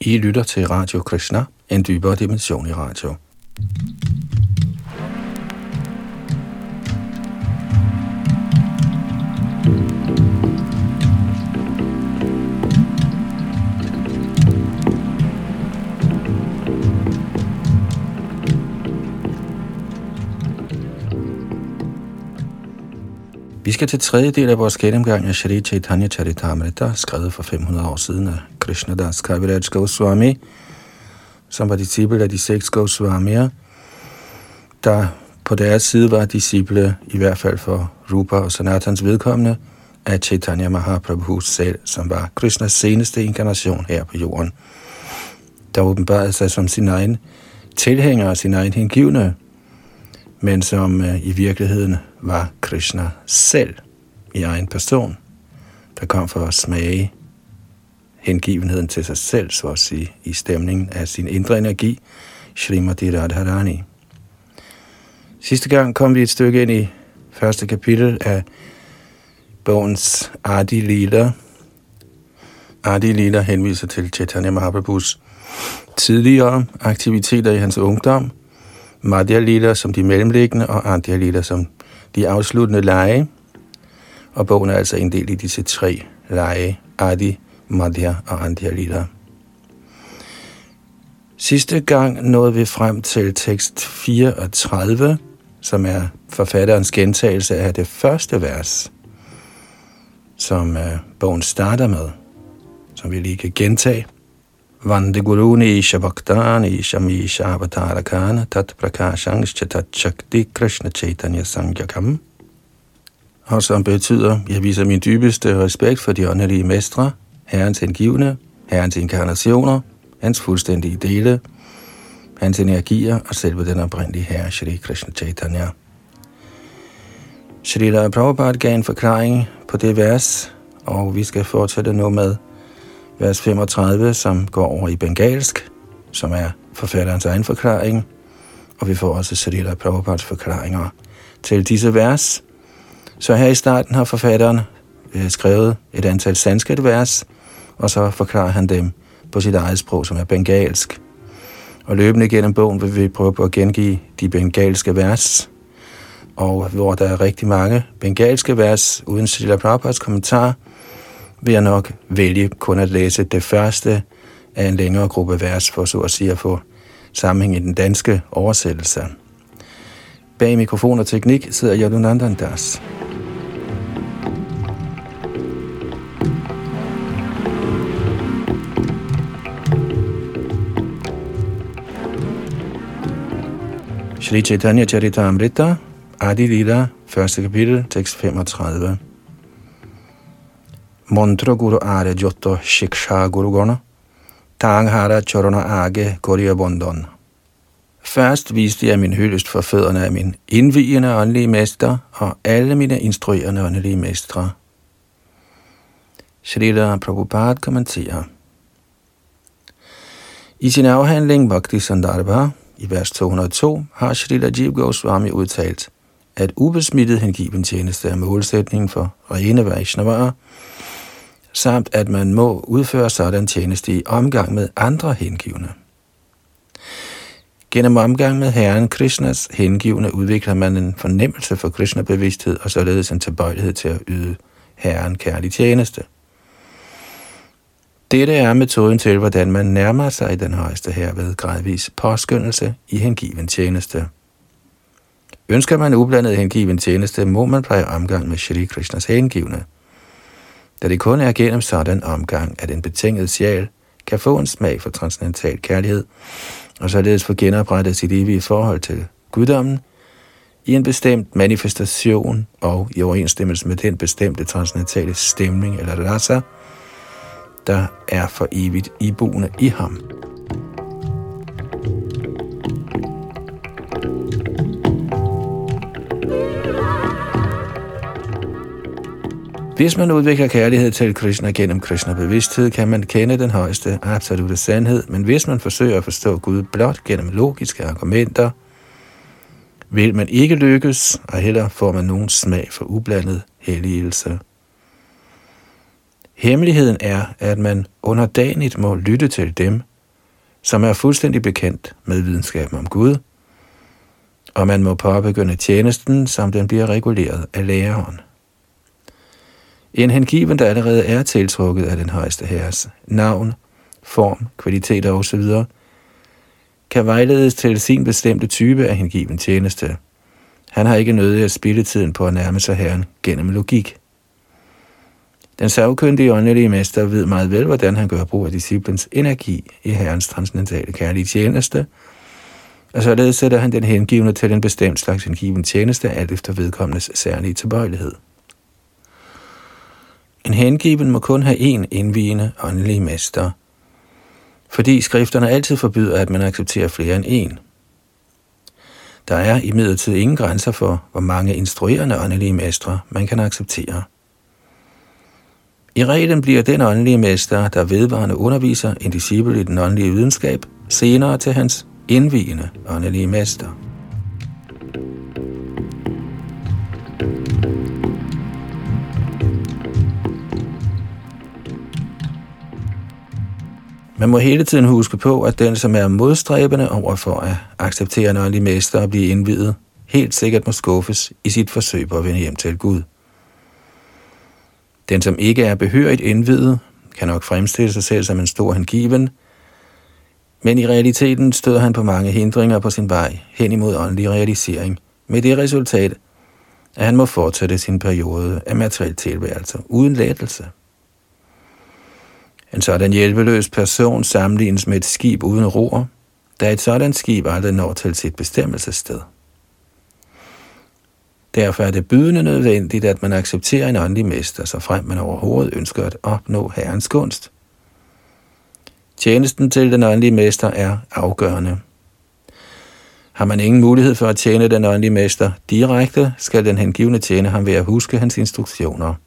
I lytter til Radio Krishna, en dybere dimension i radio. Skal til tredje del af vores gennemgang af Shri Chaitanya Charitamrita, skrevet for 500 år siden af Krishnadas Kaviraj Goswami, som var disciple af de seks Goswamier, der på deres side var disciple, i hvert fald for Rupa og Sanatans vedkommende, af Chaitanya Mahaprabhu selv, som var Krishnas seneste inkarnation her på jorden, der åbenbarede sig som sin egen tilhænger og sin egen hengivne, men som øh, i virkeligheden var Krishna selv i egen person, der kom for at smage hengivenheden til sig selv, så at sige, i stemningen af sin indre energi, Srimati Radharani. Sidste gang kom vi et stykke ind i første kapitel af bogens Adi Lila. Adi Lila henviser til Chaitanya Mahaprabhus tidligere aktiviteter i hans ungdom, Madhya Lila som de mellemliggende, og Andhya Lila som de afsluttende lege. Og bogen er altså inddelt i disse tre lege, Adi, Madhya og Andhya Lila. Sidste gang nåede vi frem til tekst 34, som er forfatterens gentagelse af det første vers, som øh, bogen starter med, som vi lige kan gentage. Vande Guruni Shabhaktani Shami Shabhatarakana Tat Prakashangshcha Tat Shakti Krishna Chaitanya Sangyakam. Og som betyder, jeg viser min dybeste respekt for de åndelige mestre, Herrens hengivne, Herrens inkarnationer, hans fuldstændige dele, hans energier og selve den oprindelige herre, Shri Krishna Chaitanya. Shri Prabhupada gav en forklaring på det vers, og vi skal fortsætte nu med vers 35, som går over i bengalsk, som er forfatterens egen forklaring, og vi får også Srila Prabhupads forklaringer til disse vers. Så her i starten har forfatteren øh, skrevet et antal sanskrit vers, og så forklarer han dem på sit eget sprog, som er bengalsk. Og løbende gennem bogen vil vi prøve på at gengive de bengalske vers, og hvor der er rigtig mange bengalske vers uden Srila Prabhupads kommentar, vil jeg nok vælge kun at læse det første af en længere gruppe vers, for så at sige at få sammenhæng i den danske oversættelse. Bag mikrofon og teknik sidder Yadunandan Das. Shri Chaitanya Charitamrita, Adi Lila, første kapitel, tekst 35. Montro Guru Are Jotto Shiksha Guru Gona, Tanghara Chorona Age Korya Bondon. Først viste jeg min hyldest for fødderne af min indvigende åndelige mester og alle mine instruerende åndelige mestre. Srila Prabhupada kommenterer. I sin afhandling Bhakti Sandarbha i vers 202 har Srila Jeev Goswami udtalt, at ubesmittet hengiven tjeneste er målsætningen for rene Vaishnavaer, samt at man må udføre sådan tjeneste i omgang med andre hengivne. Gennem omgang med Herren Krishnas hengivne udvikler man en fornemmelse for Krishna-bevidsthed og således en tilbøjelighed til at yde Herren kærlig tjeneste. Dette er metoden til, hvordan man nærmer sig i den højeste her ved gradvis påskyndelse i hengiven tjeneste. Ønsker man ublandet hengiven tjeneste, må man pleje omgang med Shri Krishnas hengivne – da det kun er gennem sådan omgang, at en betinget sjæl kan få en smag for transcendental kærlighed, og således få genoprettet sit evige forhold til guddommen, i en bestemt manifestation og i overensstemmelse med den bestemte transcendentale stemning eller rasa, der er for evigt iboende i ham. Hvis man udvikler kærlighed til Krishna gennem Krishna-bevidsthed, kan man kende den højeste absolute sandhed, men hvis man forsøger at forstå Gud blot gennem logiske argumenter, vil man ikke lykkes, og heller får man nogen smag for ublandet helligelse. Hemmeligheden er, at man underdanigt må lytte til dem, som er fuldstændig bekendt med videnskaben om Gud, og man må påbegynde tjenesten, som den bliver reguleret af læreren. En hengiven, der allerede er tiltrukket af den højeste herres navn, form, kvaliteter osv., kan vejledes til sin bestemte type af hengiven tjeneste. Han har ikke nødig at spille tiden på at nærme sig herren gennem logik. Den savkyndige åndelige mester ved meget vel, hvordan han gør brug af disciplens energi i herrens transcendentale kærlige tjeneste, og således sætter han den hengivne til en bestemt slags hengiven tjeneste, alt efter vedkommendes særlige tilbøjelighed. En hengiven må kun have én indvigende åndelig mester, fordi skrifterne altid forbyder, at man accepterer flere end én. Der er imidlertid ingen grænser for, hvor mange instruerende åndelige mestre man kan acceptere. I reglen bliver den åndelige mester, der vedvarende underviser en disciple i den åndelige videnskab, senere til hans indvigende åndelige mester. Man må hele tiden huske på, at den, som er modstræbende over for at acceptere en åndelig mester og blive indvidet, helt sikkert må skuffes i sit forsøg på at vende hjem til Gud. Den, som ikke er behørigt indvidet, kan nok fremstille sig selv som en stor hengiven, men i realiteten støder han på mange hindringer på sin vej hen imod åndelig realisering, med det resultat, at han må fortsætte sin periode af materiel tilværelse uden lettelse. En sådan hjælpeløs person sammenlignes med et skib uden ror, da et sådan skib aldrig når til sit bestemmelsessted. Derfor er det bydende nødvendigt, at man accepterer en åndelig mester, så frem man overhovedet ønsker at opnå herrens gunst. Tjenesten til den åndelige mester er afgørende. Har man ingen mulighed for at tjene den åndelige mester direkte, skal den hengivne tjene ham ved at huske hans instruktioner –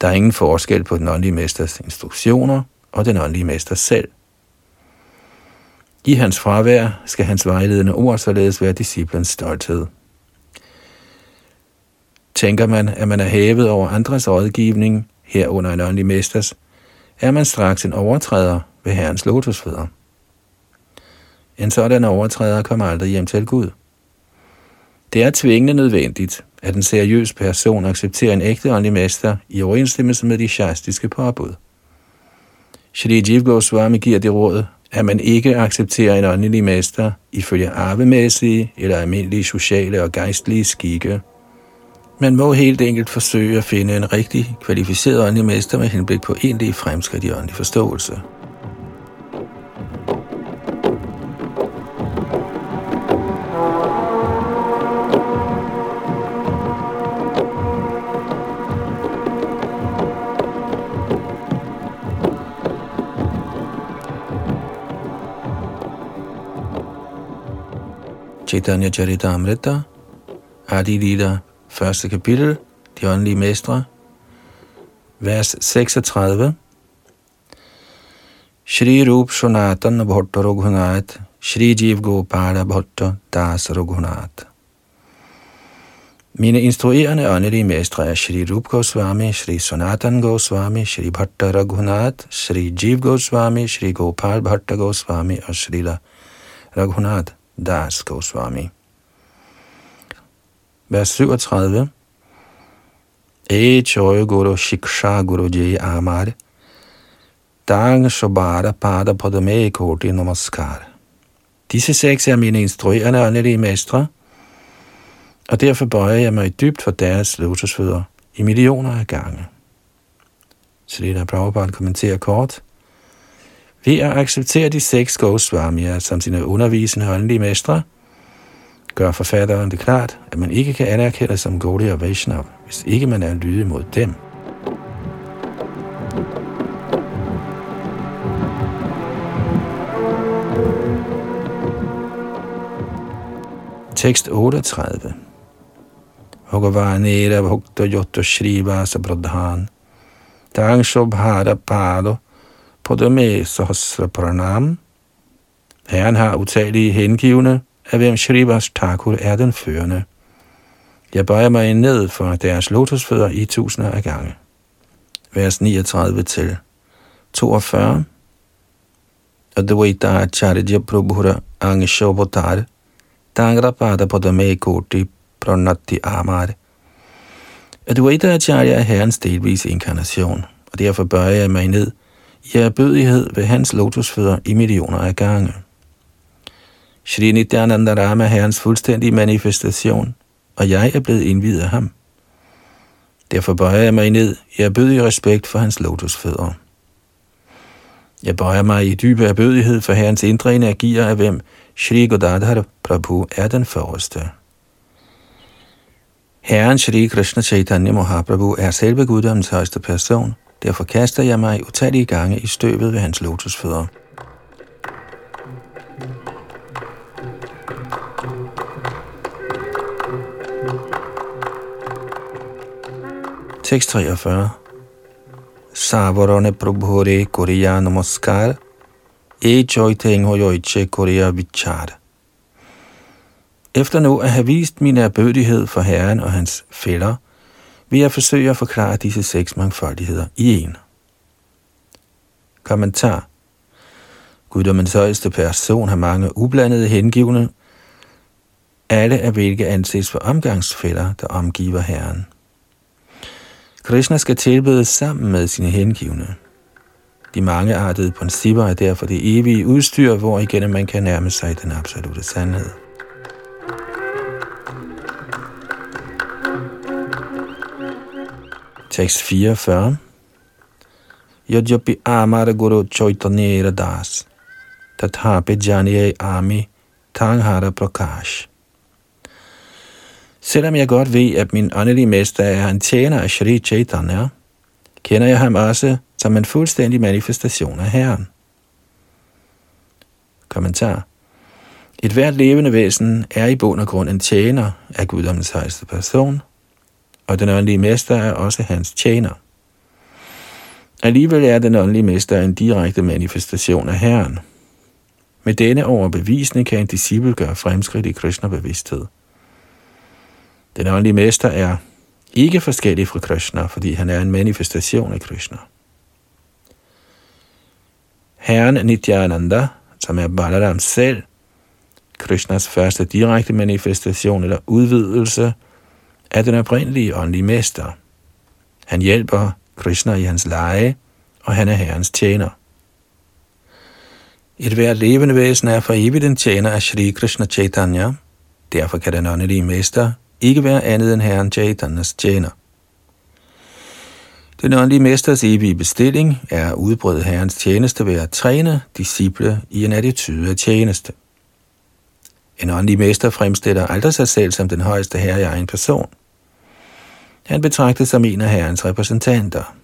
der er ingen forskel på den åndelige mesters instruktioner og den åndelige mester selv. I hans fravær skal hans vejledende ord således være disciplens stolthed. Tænker man, at man er hævet over andres rådgivning, herunder en åndelig mesters, er man straks en overtræder ved Herrens lotusfødder. En sådan overtræder kommer aldrig hjem til Gud. Det er tvingende nødvendigt, at en seriøs person accepterer en ægte åndelig mester i overensstemmelse med de shastiske påbud. Shri Jiv Goswami giver det råd, at man ikke accepterer en åndelig mester ifølge arvemæssige eller almindelige sociale og geistlige skikke. Man må helt enkelt forsøge at finde en rigtig kvalificeret åndelig mester med henblik på egentlig fremskridt i åndelig forståelse. Chaitanya Charitamrita, Adi Lila, første kapitel, de åndelige mestre, vers 36. Shri Rup Shonatan Bhatta Raghunath, Shri Jiv Gopala Bhatta Das Raghunath. Mine instruerende åndelige mestre er Shri Rup Goswami, Shri Sanatan Goswami, Shri Bhatta Raghunath, Shri Jiv Goswami, Shri Gopal Bhatta Goswami og Shri Raghunath. Das Goswami. Vers 37. E choy guru shiksha guru ji amar. Dang shobara pada padame koti namaskar. Disse seks er mine instruerende åndelige mestre, og derfor bøjer jeg mig dybt for deres lotusfødder i millioner af gange. Srila Prabhupada kommenterer kort – ved at acceptere de seks Goswamier som sine undervisende åndelige mestre, gør forfatteren det klart, at man ikke kan anerkende som Gaudiya Vaishnav, hvis ikke man er lydig mod dem. Tekst 38 Bhagavanera Bhakta Yotta Shrivasa Pradhan. Tang Shobhara Pado Podame Sahasra Pranam. Herren har utallige hengivne, af hvem Shrivas Thakur er den førende. Jeg bøjer mig ned for deres lotusfødder i tusinder af gange. vers 39 til 42. Advaita Acharya Prabhura Angishobotar Tangrapada Padame Koti Pranati Amar. Advaita Acharya er herrens delvis inkarnation, og derfor bøjer jeg mig ned i ved hans lotusfødder i millioner af gange. Shri Nityananda Rama er herrens fuldstændige manifestation, og jeg er blevet indvidet af ham. Derfor bøjer jeg mig ned i erbødig respekt for hans lotusfødder. Jeg bøjer mig i dybe erbødighed for herrens indre energier, af hvem Shri Godadhar Prabhu er den forreste. Herren Shri Krishna Chaitanya Mahaprabhu er selve guddommens højeste person, derfor kaster jeg mig utallige gange i støvet ved hans lotusfødder. Tekst 43 Savarone Prabhure Korea Namaskar. E Choiteng Hoyoiche Korea Vichar. Efter nu at have vist min erbødighed for Herren og hans fælder, vil jeg forsøge at forklare disse seks mangfoldigheder i en. Kommentar Guddommens højeste person har mange ublandede hengivne, alle af hvilke anses for omgangsfælder, der omgiver Herren. Krishna skal tilbedes sammen med sine hengivne. De mangeartede principper er derfor det evige udstyr, hvor igennem man kan nærme sig den absolute sandhed. Tekst 44 Yajyapi Amara Guru Chaitanya Das Tathapi Janiye Ami Tanghara Prakash Selvom jeg godt ved, at min åndelige mester er en tjener af Shri Chaitanya, kender jeg ham også som en fuldstændig manifestation af Herren. Kommentar. Et hvert levende væsen er i bund og grund en tjener af guddommens højeste person, og den åndelige mester er også hans tjener. Alligevel er den åndelige mester en direkte manifestation af Herren. Med denne overbevisning kan en disciple gøre fremskridt i Krishna-bevidsthed. Den åndelige mester er ikke forskellig fra Krishna, fordi han er en manifestation af Krishna. Herren Nityananda, som er Balaram selv, Krishnas første direkte manifestation eller udvidelse, er den oprindelige åndelige mester. Han hjælper Krishna i hans leje, og han er herrens tjener. Et hvert levende væsen er for evigt en tjener af Sri Krishna Chaitanya. Derfor kan den åndelige mester ikke være andet end herren Chaitanyas tjener. Den åndelige mesters evige bestilling er at udbrede herrens tjeneste ved at træne disciple i en attitude af tjeneste. En åndelig mester fremstiller aldrig sig selv som den højeste herre i egen person. Han betragtes som en af herrens repræsentanter.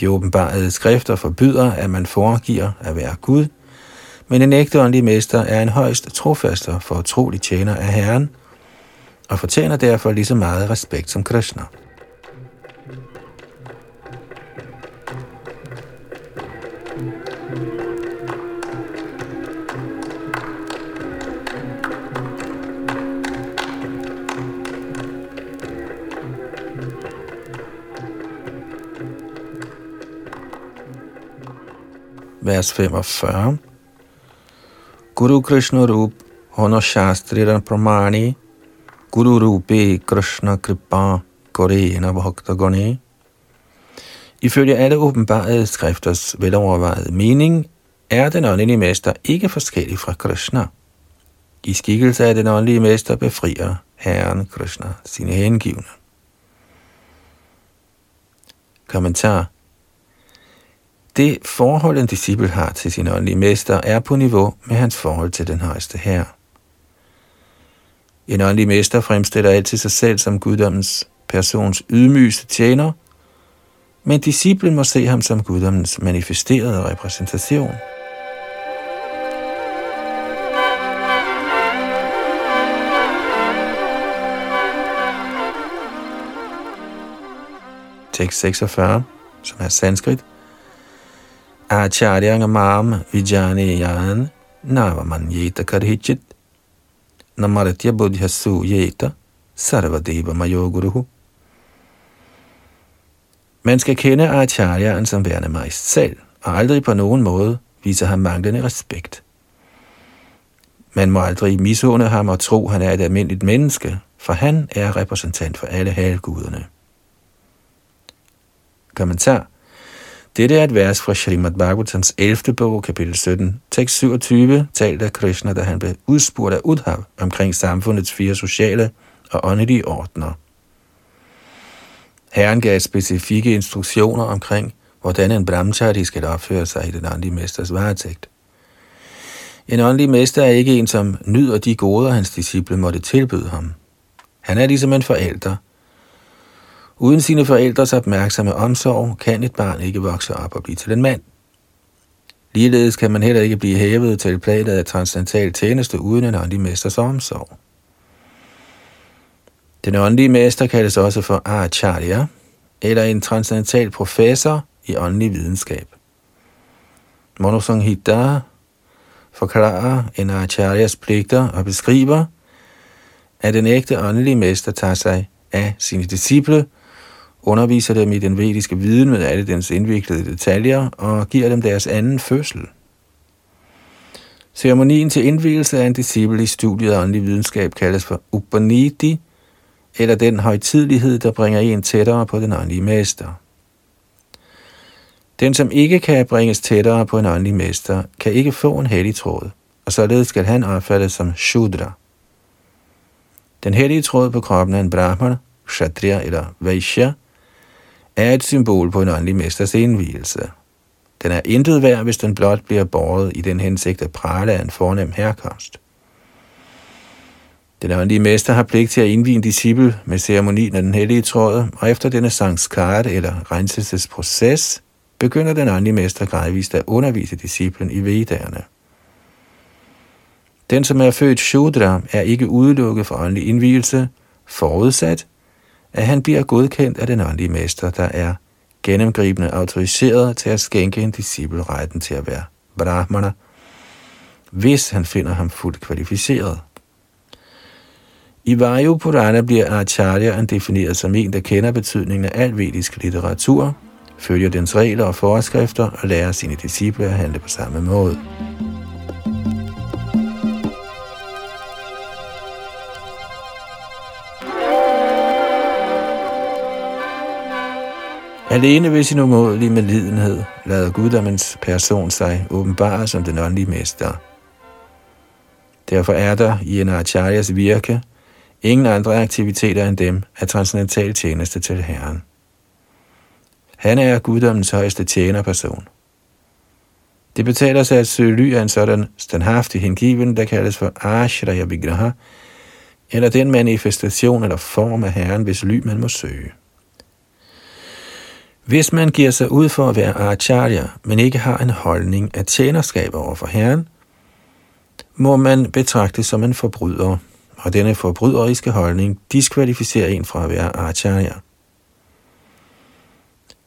De åbenbarede skrifter forbyder, at man foregiver at være Gud, men en ægte åndelig mester er en højst trofast og fortrolig tjener af Herren, og fortjener derfor lige så meget respekt som Krishna. Vers 45. Guru Krishna Rup Hono Shastriran Pramani Guru Rupe Krishna Kripa Korena Bhakta Gone. Ifølge alle åbenbarede skrifters velovervejede mening, er den åndelige mester ikke forskellig fra Krishna. I skikkelse af den åndelige mester befrier Herren Krishna sine hengivne. Kommentar det forhold, en disciple har til sin åndelige mester, er på niveau med hans forhold til den højeste herre. En åndelig mester fremstiller altid sig selv som guddommens persons ydmygeste tjener, men disciplen må se ham som guddommens manifesterede repræsentation. Tekst 46, som er sanskrit, Acharya mam vijanayan navamanyeta karhichit namaratya buddhasu yeta sarvadeva mayoguruhu. Man skal kende Acharyaen som værende mig selv, og aldrig på nogen måde vise ham manglende respekt. Man må aldrig misunde ham og tro, han er et almindeligt menneske, for han er repræsentant for alle halvguderne. Kommentar. Dette er et vers fra Srimad Bhagavatams 11. bog, kapitel 17, tekst 27, talt af Krishna, da han blev udspurgt af Udhav omkring samfundets fire sociale og åndelige ordner. Herren gav specifikke instruktioner omkring, hvordan en brahmachari skal opføre sig i den åndelige mesters varetægt. En åndelig mester er ikke en, som nyder de goder, hans disciple måtte tilbyde ham. Han er ligesom en forælder. Uden sine forældres opmærksomme omsorg, kan et barn ikke vokse op og blive til en mand. Ligeledes kan man heller ikke blive hævet til planet af transcendental tjeneste uden en åndelig mesters omsorg. Den åndelige mester kaldes også for Acharya, eller en transcendental professor i åndelig videnskab. Monosanghita forklarer en acharyas pligter og beskriver, at den ægte åndelige mester tager sig af sine disciple, underviser dem i den vediske viden med alle dens indviklede detaljer og giver dem deres anden fødsel. Ceremonien til indvielse af en disciple i studiet af åndelig videnskab kaldes for Upaniti, eller den højtidlighed, der bringer en tættere på den åndelige mester. Den, som ikke kan bringes tættere på en åndelig mester, kan ikke få en hellig tråd, og således skal han opfattes som Shudra. Den hellige tråd på kroppen er en brahman, kshatriya eller vaishya, er et symbol på en åndelig mesters indvielse. Den er intet værd, hvis den blot bliver båret i den hensigt at prale af en fornem herkomst. Den åndelige mester har pligt til at indvige en disciple med ceremonien af den hellige tråd, og efter denne sanskart eller renselsesproces, begynder den åndelige mester gradvist at undervise disciplen i vedderne. Den, som er født Shudra, er ikke udelukket for åndelig indvielse, forudsat, at han bliver godkendt af den åndelige mester, der er gennemgribende autoriseret til at skænke en disciple retten til at være brahmana, hvis han finder ham fuldt kvalificeret. I Vayu Purana bliver Acharya defineret som en, der kender betydningen af al vedisk litteratur, følger dens regler og forskrifter og lærer sine disciple at handle på samme måde. Alene ved sin umådelige medlidenhed lader guddommens person sig åbenbare som den åndelige mester. Derfor er der i en acharyas virke ingen andre aktiviteter end dem af transcendental tjeneste til Herren. Han er guddommens højeste tjenerperson. Det betaler sig at søge ly af en sådan standhaftig hengiven, der kaldes for Ashraya Vigraha, eller den manifestation eller form af Herren, hvis ly man må søge. Hvis man giver sig ud for at være acharya, men ikke har en holdning af tjenerskab over for Herren, må man betragtes som en forbryder, og denne forbryderiske holdning diskvalificerer en fra at være acharya.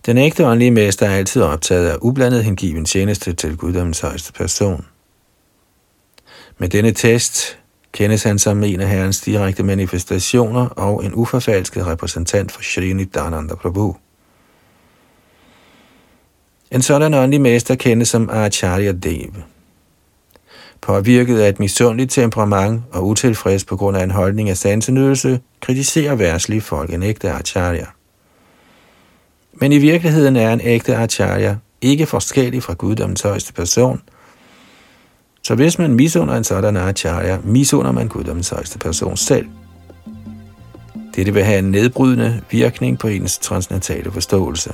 Den ægte åndelige mester er altid optaget af ublandet hengiven tjeneste til guddommens højeste person. Med denne test kendes han som en af herrens direkte manifestationer og en uforfalsket repræsentant for Shri Nityananda Prabhu. En sådan åndelig mester kendes som Acharya Dev. Påvirket af et misundeligt temperament og utilfreds på grund af en holdning af sansenydelse, kritiserer værtslige folk en ægte Acharya. Men i virkeligheden er en ægte acharya ikke forskellig fra guddommens højeste person. Så hvis man misunder en sådan acharya, misunder man guddommens højeste person selv. Dette vil have en nedbrydende virkning på ens transnatale forståelse.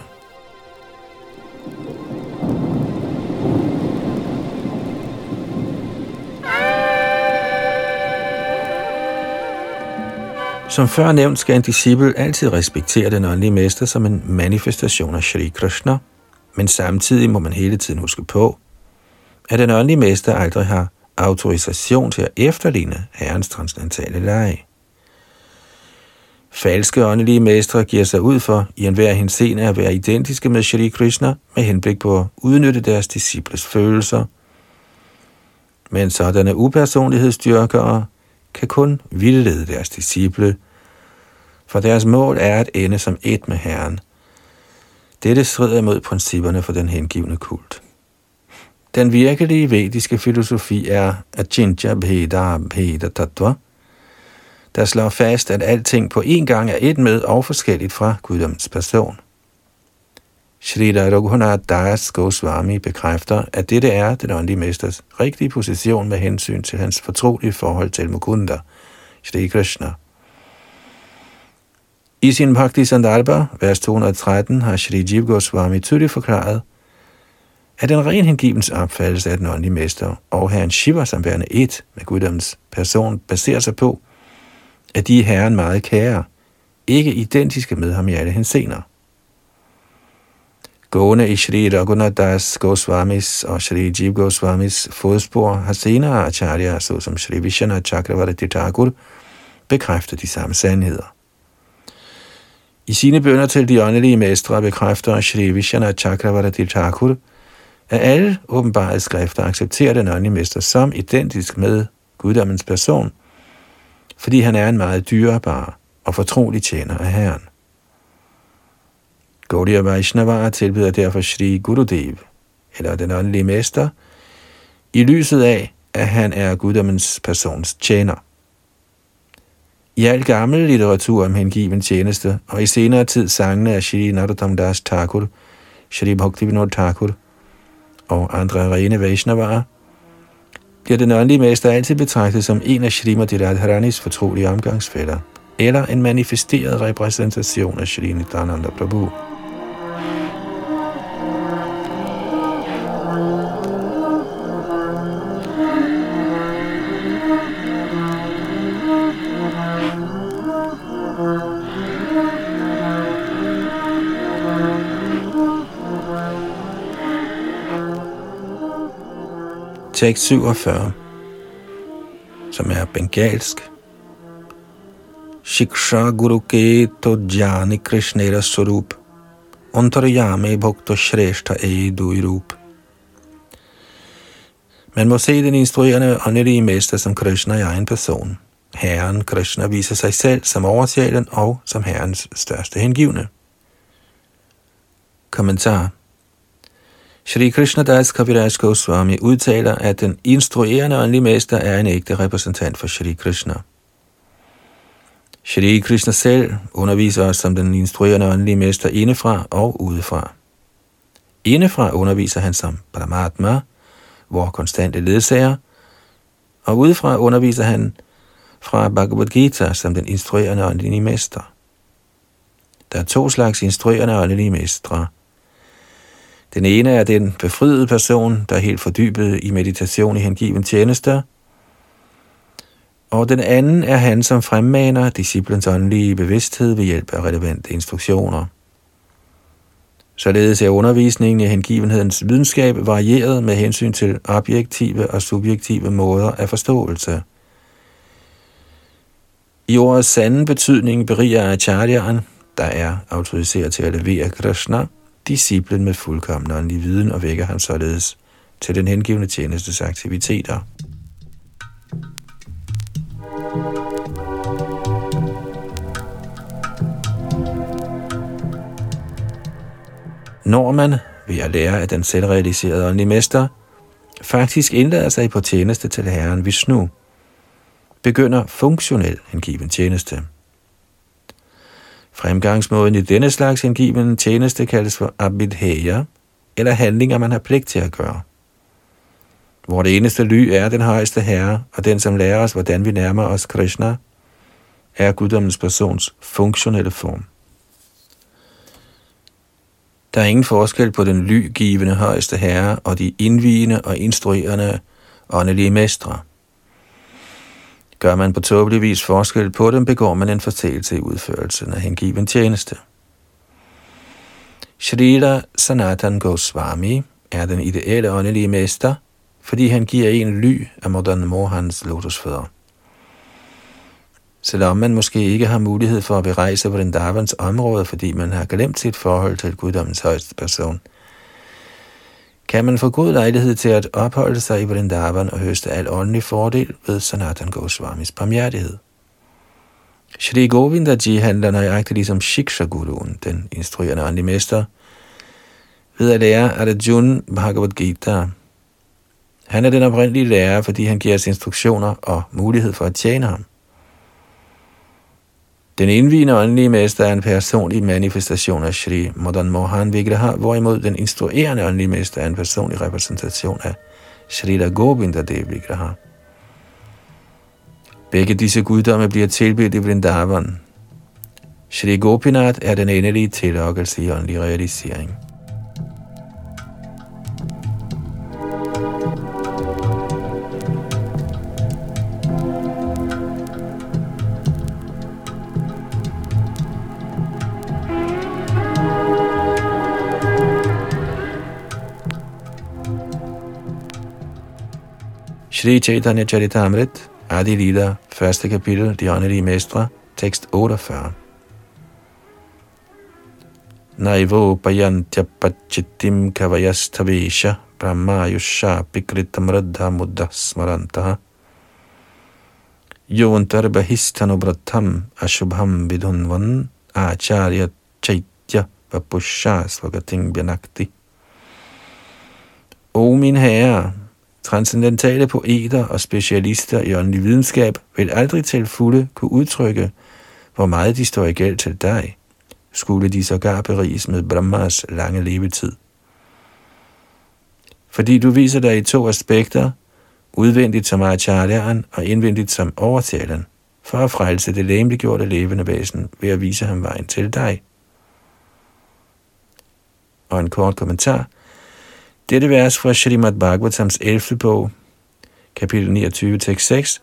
Som før nævnt skal en disciple altid respektere den åndelige mester som en manifestation af Shri Krishna, men samtidig må man hele tiden huske på, at den åndelige mester aldrig har autorisation til at efterligne herrens transcendentale leje. Falske åndelige mestre giver sig ud for i enhver henseende at være identiske med Shri Krishna med henblik på at udnytte deres disciples følelser. Men sådanne upersonlighedsdyrkere kan kun vildlede deres disciple, for deres mål er at ende som et med Herren. Dette strider imod principperne for den hengivne kult. Den virkelige vediske filosofi er Ajinja Bheda Bheda Tattva, der slår fast, at alting på én gang er et med og forskelligt fra guddoms person. Shri Raghunath Das Goswami bekræfter, at dette er den åndelige mesters rigtige position med hensyn til hans fortrolige forhold til Mukunda, Shri Krishna. I sin Bhakti Sandalba, vers 213, har Shri Jiv Goswami tydeligt forklaret, at den ren hengivens opfattelse af den åndelige mester og herren Shiva som værende et med guddoms person baserer sig på, at de er herren meget kære, ikke identiske med ham i alle hensener. Gående i Shri Raghunathas Goswamis og Shri Jiv Goswamis fodspor har senere acharya, såsom Shri Vishana Chakravarti Thakur, bekræftet de samme sandheder. I sine bønder til de åndelige mestre bekræfter Shri Vishana Chakravarti Thakur, at alle åbenbare skrifter accepterer den åndelige mester som identisk med guddommens person, fordi han er en meget dyrebar og fortrolig tjener af Herren. Gaudiya Vaishnava tilbyder derfor Shri Gurudev, eller den åndelige mester, i lyset af, at han er guddommens persons tjener. I al gammel litteratur om hengiven tjeneste, og i senere tid sangene af Shri Narottam Das Thakur, Shri Bhaktivinoda Thakur og andre rene Vaishnavaer, bliver den åndelige mester altid betragtet som en af Srimati Radharanis fortrolige omgangsfælder, eller en manifesteret repræsentation af Shri Nityananda Prabhu. Tekst 47, som er bengalsk. Shiksha Guru Ke To Jani Krishnera Surup Antaryame Bhakta Shrestha Edu Irup Man må se den instruerende åndelige mester som Krishna i egen person. Herren Krishna viser sig selv som oversjælen og som herrens største hengivne. Kommentar Shri Krishna Das Kaviraj Goswami udtaler, at den instruerende åndelige mester er en ægte repræsentant for Shri Krishna. Shri Krishna selv underviser os som den instruerende åndelige mester indefra og udefra. Indefra underviser han som Paramatma, hvor konstante ledsager, og udefra underviser han fra Bhagavad Gita som den instruerende åndelige mester. Der er to slags instruerende åndelige mestre – den ene er den befriede person, der er helt fordybet i meditation i hengiven tjenester, og den anden er han, som fremmaner disciplens åndelige bevidsthed ved hjælp af relevante instruktioner. Således er undervisningen i hengivenhedens videnskab varieret med hensyn til objektive og subjektive måder af forståelse. I ordets sande betydning beriger Acharyaen, der er autoriseret til at levere Krishna, disciplen med fuldkommen åndelig viden og vækker ham således til den hengivende tjenestes aktiviteter. Når man, ved at lære af den selvrealiserede åndelige mester, faktisk indlader sig på tjeneste til Herren Vishnu, begynder funktionel hengiven tjeneste. Fremgangsmåden i denne slags hengiven tjeneste kaldes for abidheya, eller handlinger, man har pligt til at gøre. Hvor det eneste ly er den højeste herre, og den, som lærer os, hvordan vi nærmer os Krishna, er guddommens persons funktionelle form. Der er ingen forskel på den lygivende højeste herre og de indvigende og instruerende åndelige mestre. Gør man på tåbelig vis forskel på dem, begår man en fortælelse i udførelsen af hengiven tjeneste. Shrila Sanatan Goswami er den ideelle åndelige mester, fordi han giver en ly af Madan Mohans lotusfødder. Selvom man måske ikke har mulighed for at berejse på den Davans område, fordi man har glemt sit forhold til guddommens højeste person – kan man få god lejlighed til at opholde sig i Vrindavan og høste al åndelig fordel ved Sanatan Goswamis barmhjertighed. Shri Govindaji handler nøjagtigt ligesom Shiksha-guruen, den instruerende åndelig mester, ved at lære Arjun Bhagavad Gita. Han er den oprindelige lærer, fordi han giver os instruktioner og mulighed for at tjene ham. Den indvigende åndelige mester er en personlig manifestation af Shri Madan Mohan Vigraha, hvorimod den instruerende åndelige mester er en personlig repræsentation af Shri Govinda Dev Vigraha. Begge disse guddomme bliver tilbedt i Vrindavan. Shri Gopinath er den endelige tillokkelse i åndelig realisering. Shri Chaitanya Charitamrit, Adi Lila, første kapitel, De åndelige mestre, tekst 48. Naivo payantya pachitim kavayastavesha brahma yusha pikritam radha mudda smarantaha Yovantar bahistanu bratham ashubham vidhunvan acharya chaitya vapusha svagating byanakti. O min herre, Transcendentale poeter og specialister i åndelig videnskab vil aldrig til fulde kunne udtrykke, hvor meget de står i gæld til dig, skulle de sågar beriges med Brahmas lange levetid. Fordi du viser dig i to aspekter, udvendigt som Acharya'en og indvendigt som overtaleren, for at frelse det læmeliggjorte levende væsen ved at vise ham vejen til dig. Og en kort kommentar – dette vers fra Srimad Bhagavatams 11. bog, kapitel 29, tekst 6,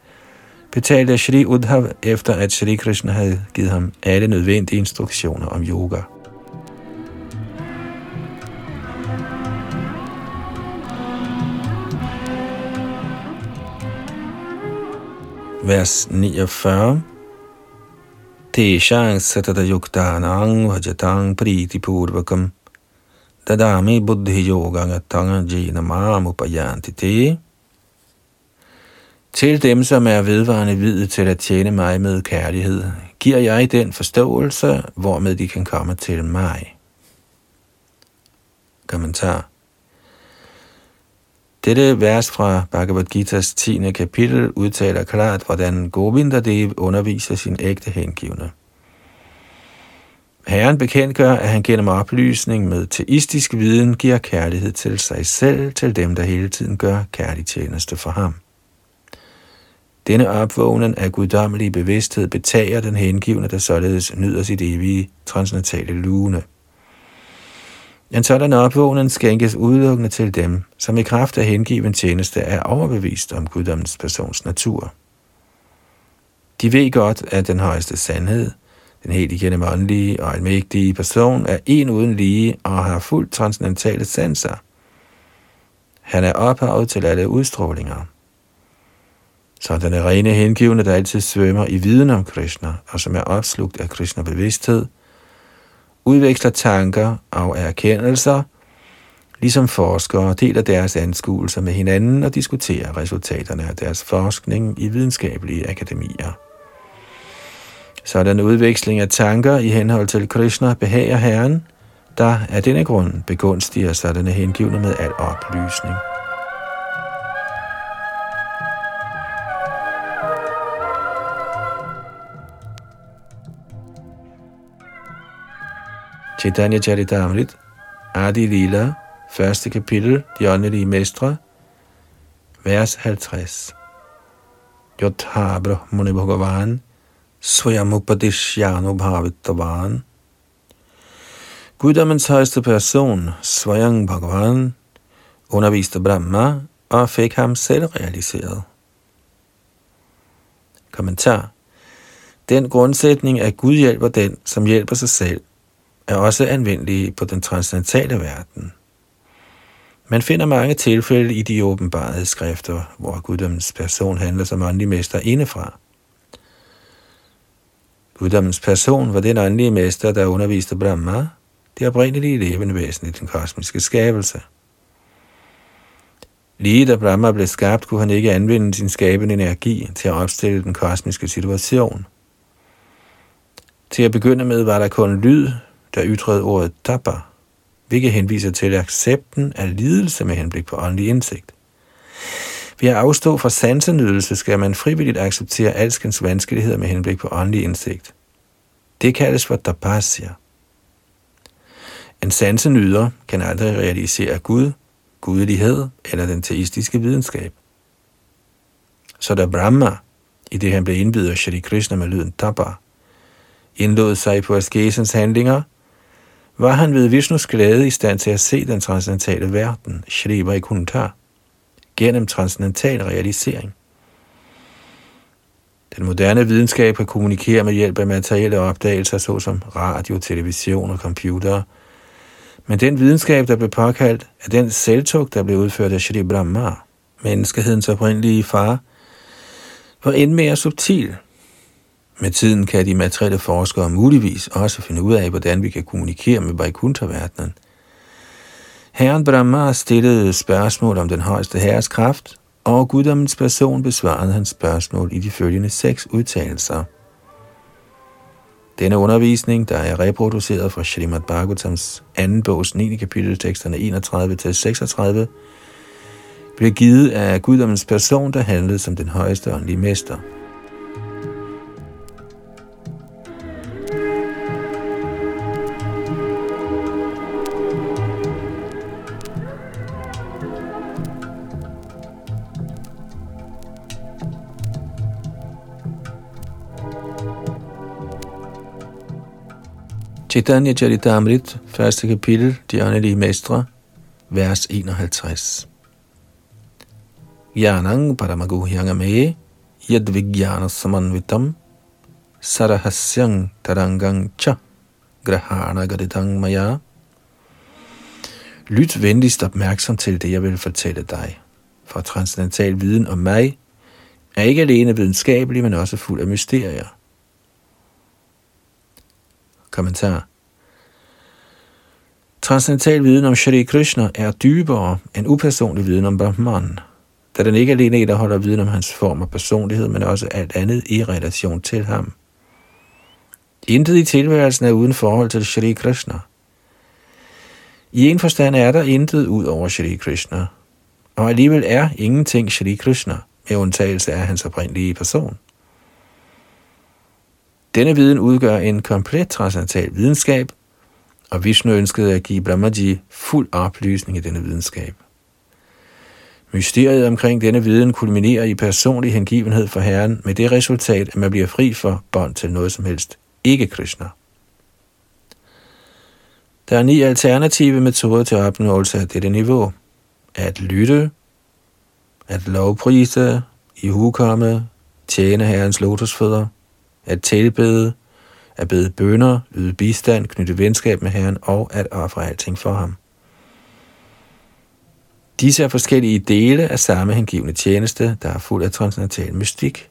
betalte Shri Udhav efter at Shri Krishna havde givet ham alle nødvendige instruktioner om yoga. Vers 49 Teshang satata yuktanang vajatang priti purvakam Dadami buddhi yoga gatanga jina mamupayanti. Til dem, som er vedvarende videt til at tjene mig med kærlighed, giver jeg den forståelse, hvormed de kan komme til mig. Kommentar. Dette vers fra Bhagavad Gita's 10. kapitel udtaler klart, hvordan Govinda Dev underviser sin ægte hengivne. Herren bekendtgør, at han gennem oplysning med teistisk viden giver kærlighed til sig selv, til dem, der hele tiden gør kærlig tjeneste for ham. Denne opvågnen af guddommelig bevidsthed betager den hengivne, der således nyder sit evige transnatale lune. En sådan opvågnen skænkes udelukkende til dem, som i kraft af hengiven tjeneste er overbevist om guddommens persons natur. De ved godt, at den højeste sandhed – den helt igennem åndelige og almægtige person er en uden lige og har fuldt transcendentale sanser. Han er ophavet til alle udstrålinger. Så den er rene hengivende, der altid svømmer i viden om Krishna, og som er opslugt af Krishna-bevidsthed, udveksler tanker og erkendelser, ligesom forskere deler deres anskuelser med hinanden og diskuterer resultaterne af deres forskning i videnskabelige akademier. Sådan udveksling af tanker i henhold til Krishna behager Herren, der af denne grund begunstiger sådanne hengivne med al oplysning. Chaitanya Charitamrit, Adi Lila, første kapitel, De åndelige mestre, vers 50. Yotha Brahmani Bhagavan, Swayamupadishyano Guddommens højeste person, Svayam Bhagavan, underviste Brahma og fik ham selv realiseret. Kommentar. Den grundsætning, at Gud hjælper den, som hjælper sig selv, er også anvendelig på den transcendentale verden. Man finder mange tilfælde i de åbenbarede skrifter, hvor guddommens person handler som åndelig mester indefra – Buddhams person var den åndelige mester, der underviste Brahma, det oprindelige levende væsen i den kosmiske skabelse. Lige da Brahma blev skabt, kunne han ikke anvende sin skabende energi til at opstille den kosmiske situation. Til at begynde med var der kun lyd, der ytrede ordet dabba, hvilket henviser til accepten af lidelse med henblik på åndelig indsigt. Ved at afstå fra sansenydelse skal man frivilligt acceptere alskens vanskeligheder med henblik på åndelig indsigt. Det kaldes for tapasya. En sansenyder kan aldrig realisere Gud, gudelighed eller den teistiske videnskab. Så da Brahma, i det han blev indvidet af Shri Krishna med lyden tapa, indlod sig på askesens handlinger, var han ved Vishnus glæde i stand til at se den transcendentale verden, Shri Vaikuntha, gennem transcendental realisering. Den moderne videnskab kan kommunikere med hjælp af materielle opdagelser, såsom radio, television og computer. Men den videnskab, der blev påkaldt, er den selvtog, der blev udført af Shri Brahma, menneskehedens oprindelige far, var end mere subtil. Med tiden kan de materielle forskere muligvis også finde ud af, hvordan vi kan kommunikere med Vaikuntha-verdenen. Herren Brahma stillede spørgsmål om den højeste herres kraft, og guddommens person besvarede hans spørgsmål i de følgende seks udtalelser. Denne undervisning, der er reproduceret fra Srimad Bhagavatams anden bogs 9. kapitel, teksterne 31-36, blev givet af guddommens person, der handlede som den højeste åndelige mester. Chaitanya Charitamrit, første kapitel, de åndelige mestre, vers 51. Yanang paramaguhyangame yad vijnana samanvitam sarahasyang tarangang cha grahana gaditang maya. Lyt venligst opmærksom til det, jeg vil fortælle dig. For transcendental viden om mig er ikke alene videnskabelig, men også fuld af mysterier. Kommentar. Transcendental viden om Shri Krishna er dybere end upersonlig viden om Brahman, da den ikke alene indeholder viden om hans form og personlighed, men også alt andet i relation til ham. Intet i tilværelsen er uden forhold til Shri Krishna. I en forstand er der intet ud over Shri Krishna, og alligevel er ingenting Shri Krishna, med undtagelse af hans oprindelige person. Denne viden udgør en komplet transcendental videnskab, og Vishnu ønskede at give Brahmaji fuld oplysning i denne videnskab. Mysteriet omkring denne viden kulminerer i personlig hengivenhed for Herren med det resultat, at man bliver fri for bånd til noget som helst, ikke Krishna. Der er ni alternative metoder til opnåelse af dette niveau. At lytte, at lovprise, i hukomme, tjene Herrens lotusfødder, at tilbede, at bede bønder, yde bistand, knytte venskab med Herren og at ofre alting for ham. Disse er forskellige dele af samme hengivende tjeneste, der er fuld af transcendental mystik.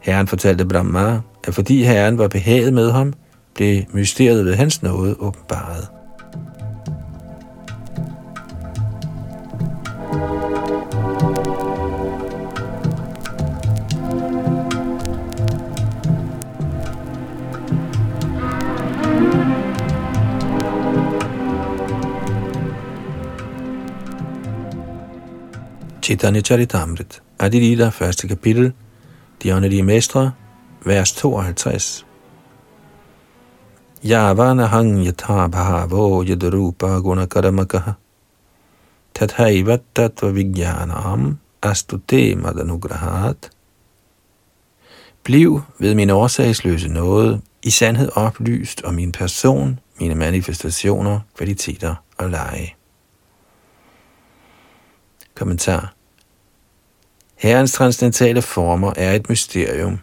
Herren fortalte Brahma, at fordi Herren var behaget med ham, blev mysteriet ved hans nåde åbenbaret. Chaitanya Charitamrit, Adilita, første kapitel, De åndelige mestre, vers 52. Yavana hang yatha bhavo yadrupa gunakaramakaha tathaiva tattva vijnanam astute madanugrahat. Bliv ved min årsagsløse nåde i sandhed oplyst om min person, mine manifestationer, kvaliteter og lege. Kommentar Herrens transcendentale former er et mysterium,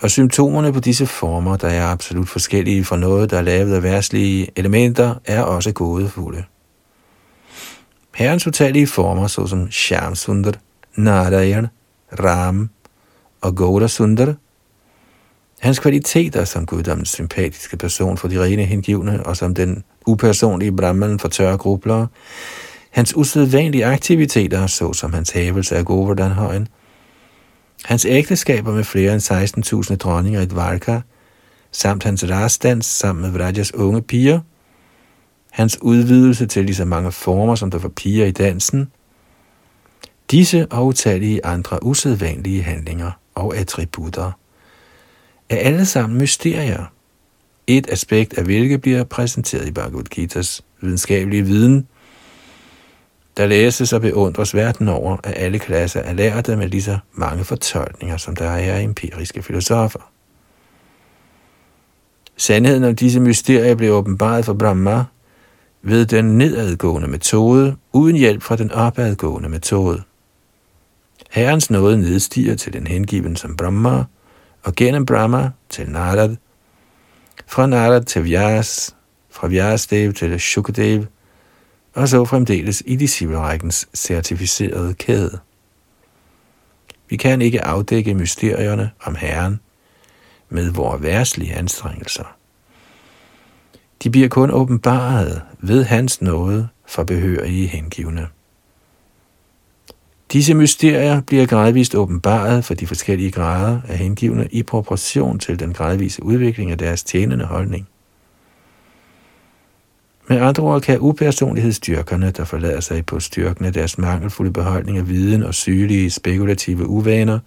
og symptomerne på disse former, der er absolut forskellige fra noget, der er lavet af værtslige elementer, er også gådefulde. Herrens utallige former, såsom Shamsundar, Narayan, Ram og Gauda Sundar, hans kvaliteter som guddommens sympatiske person for de rene hengivne og som den upersonlige Brahman for tørre grublere, Hans usædvanlige aktiviteter, såsom hans hævelse af Govardhanhøjen, hans ægteskaber med flere end 16.000 dronninger i Dvarka, samt hans rastdans sammen med Vrajas unge piger, hans udvidelse til lige så mange former, som der var piger i dansen, disse og utallige andre usædvanlige handlinger og attributter er alle sammen mysterier. Et aspekt af hvilket bliver præsenteret i Bhagavad Gita's videnskabelige viden, der læses og beundres verden over af alle klasser af lærte med lige så mange fortolkninger, som der er af empiriske filosofer. Sandheden om disse mysterier blev åbenbaret for Brahma ved den nedadgående metode, uden hjælp fra den opadgående metode. Herrens nåde nedstiger til den hengiven som Brahma, og gennem Brahma til Narad, fra Narad til Vyas, fra Vyasdev til Shukadev, og så fremdeles i disciplerækkens certificerede kæde. Vi kan ikke afdække mysterierne om Herren med vores værslige anstrengelser. De bliver kun åbenbaret ved hans nåde for behørige hengivne. Disse mysterier bliver gradvist åbenbaret for de forskellige grader af hengivne i proportion til den gradvise udvikling af deres tjenende holdning. Med andre ord kan upersonlighedsstyrkerne, der forlader sig på styrken af deres mangelfulde beholdning af viden og sygelige spekulative uvaner,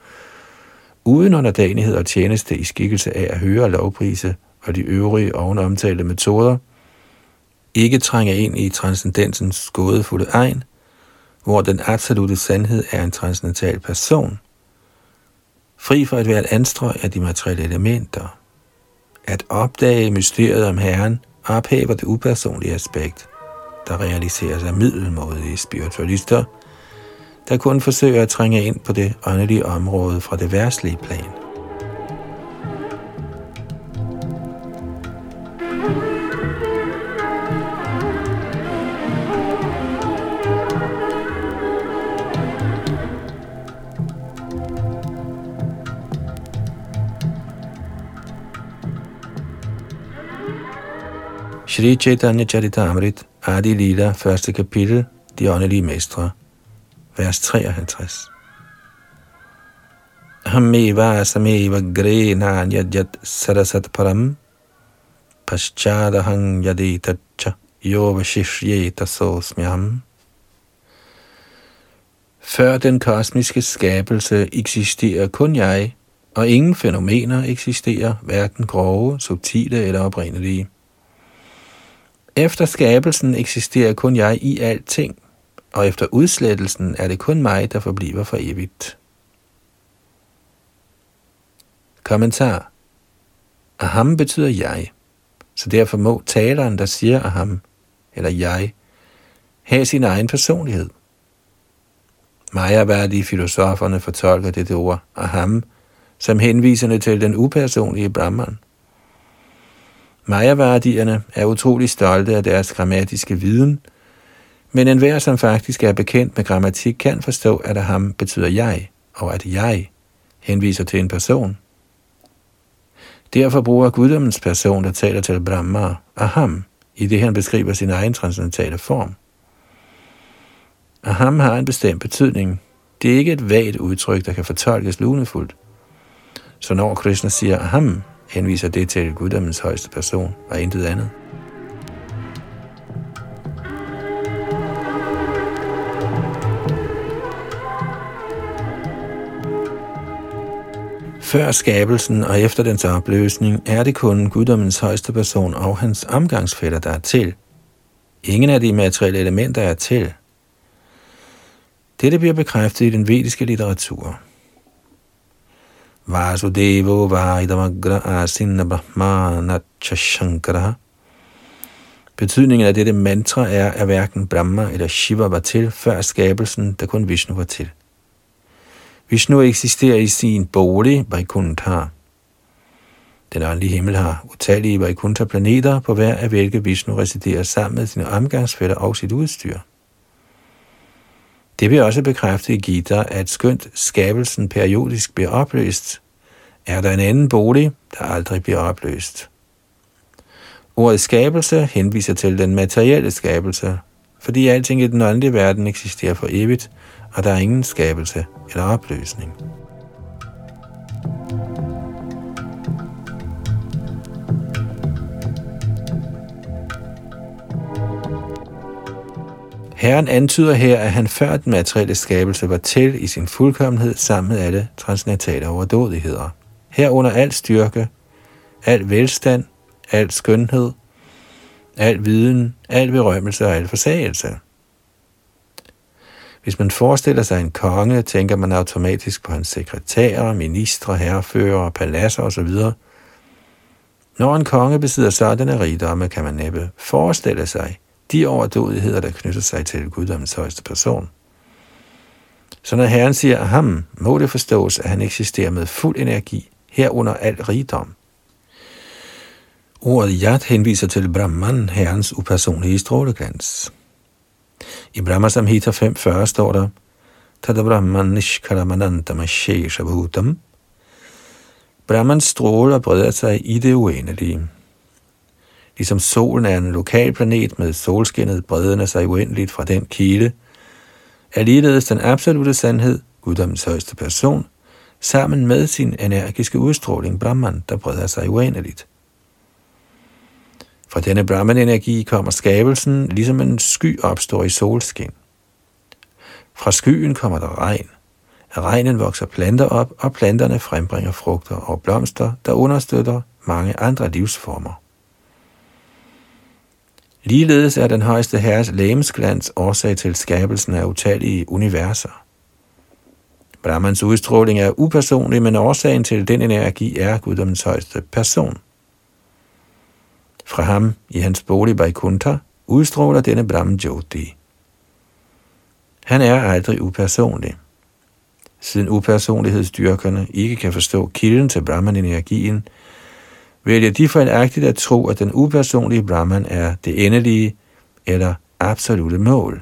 uden underdanighed og tjeneste i skikkelse af at høre lovprise og de øvrige ovenomtalte metoder, ikke trænge ind i transcendensens gådefulde egen, hvor den absolute sandhed er en transcendental person, fri for et hvert anstrøg af de materielle elementer, at opdage mysteriet om Herren ophæver det upersonlige aspekt, der realiseres af middelmådige spiritualister, der kun forsøger at trænge ind på det åndelige område fra det værtslige plan. Shri Chaitanya Charitamrit, Adi Lila, første kapitel, De åndelige mestre, vers 53. Hameva sameva gre yajat sarasat param, paschadahang yaditacha yova shishyeta sosmyam. Før den kosmiske skabelse eksisterer kun jeg, og ingen fænomener eksisterer, hverken grove, subtile eller oprindelige. Efter skabelsen eksisterer kun jeg i alting, og efter udslettelsen er det kun mig, der forbliver for evigt. Kommentar. Aham betyder jeg, så derfor må taleren, der siger aham, eller jeg, have sin egen personlighed. Majaværdige filosoferne fortolker dette ord aham som henvisende til den upersonlige Brahman. Mayavardierne er utrolig stolte af deres grammatiske viden, men enhver, som faktisk er bekendt med grammatik, kan forstå, at ham betyder jeg, og at jeg henviser til en person. Derfor bruger guddommens person, der taler til Brahma, aham, i det han beskriver sin egen transcendentale form. Aham har en bestemt betydning. Det er ikke et vagt udtryk, der kan fortolkes lunefuldt. Så når Krishna siger aham, henviser det til guddommens højeste person og intet andet. Før skabelsen og efter dens opløsning er det kun guddommens højeste person og hans omgangsfælder, der er til. Ingen af de materielle elementer er til. Dette bliver bekræftet i den vediske litteratur. Vasudevo Vaidamagra Asinna Brahmana Chashankara. Betydningen af dette mantra er, at hverken Brahma eller Shiva var til før skabelsen, da kun Vishnu var til. Vishnu eksisterer i sin bolig, Vaikuntha. Den åndelige himmel har utallige Vaikuntha-planeter, på hver af hvilke Vishnu residerer sammen med sine omgangsfælder og sit udstyr. Det bliver også bekræftet i Gita, at skønt skabelsen periodisk bliver opløst, er der en anden bolig, der aldrig bliver opløst. Ordet skabelse henviser til den materielle skabelse, fordi alting i den åndelige verden eksisterer for evigt, og der er ingen skabelse eller opløsning. Herren antyder her, at han før den materielle skabelse var til i sin fuldkommenhed sammen med alle transnatale overdådigheder. Herunder al styrke, al velstand, al skønhed, al viden, al berømmelse og al forsagelse. Hvis man forestiller sig en konge, tænker man automatisk på hans sekretærer, ministre, herrefører, paladser osv. Når en konge besidder sådanne rigdomme, kan man næppe forestille sig de overdådigheder, der knytter sig til guddommens højeste person. Så når Herren siger ham, må det forstås, at han eksisterer med fuld energi, herunder al rigdom. Ordet Yat henviser til Brahman, herrens upersonlige stråleglans. I Brahma Samhita 5.40 står der, Tada Brahman Nishkaramanantam Sheshabhutam. Brahmans stråler breder sig i det uendelige. Ligesom solen er en lokal planet med solskinnet bredende sig uendeligt fra den kilde, er ligeledes den absolute sandhed, guddommens højeste person, sammen med sin energiske udstråling Brahman, der breder sig uendeligt. Fra denne Brahman-energi kommer skabelsen, ligesom en sky opstår i solskin. Fra skyen kommer der regn. Af regnen vokser planter op, og planterne frembringer frugter og blomster, der understøtter mange andre livsformer. Ligeledes er den højeste herres lægemsglans årsag til skabelsen af utallige universer. Brahmans udstråling er upersonlig, men årsagen til den energi er guddommens højeste person. Fra ham i hans bolig Vaikuntha udstråler denne Brahman Jyoti. Han er aldrig upersonlig. Siden upersonlighedsdyrkerne ikke kan forstå kilden til Brahman-energien, vælger de fejlagtigt at tro, at den upersonlige Brahman er det endelige eller absolute mål.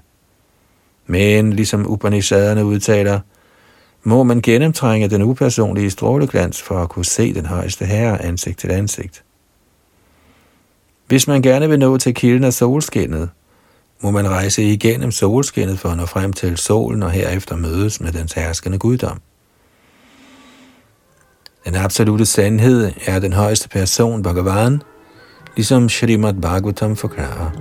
Men ligesom Upanishaderne udtaler, må man gennemtrænge den upersonlige stråleglans for at kunne se den højeste herre ansigt til ansigt. Hvis man gerne vil nå til kilden af solskinnet, må man rejse igennem solskinnet for at nå frem til solen og herefter mødes med dens herskende guddom. Den absolute sandhed er den højeste person, Bhagavan, ligesom Srimad Bhagavatam forklarer.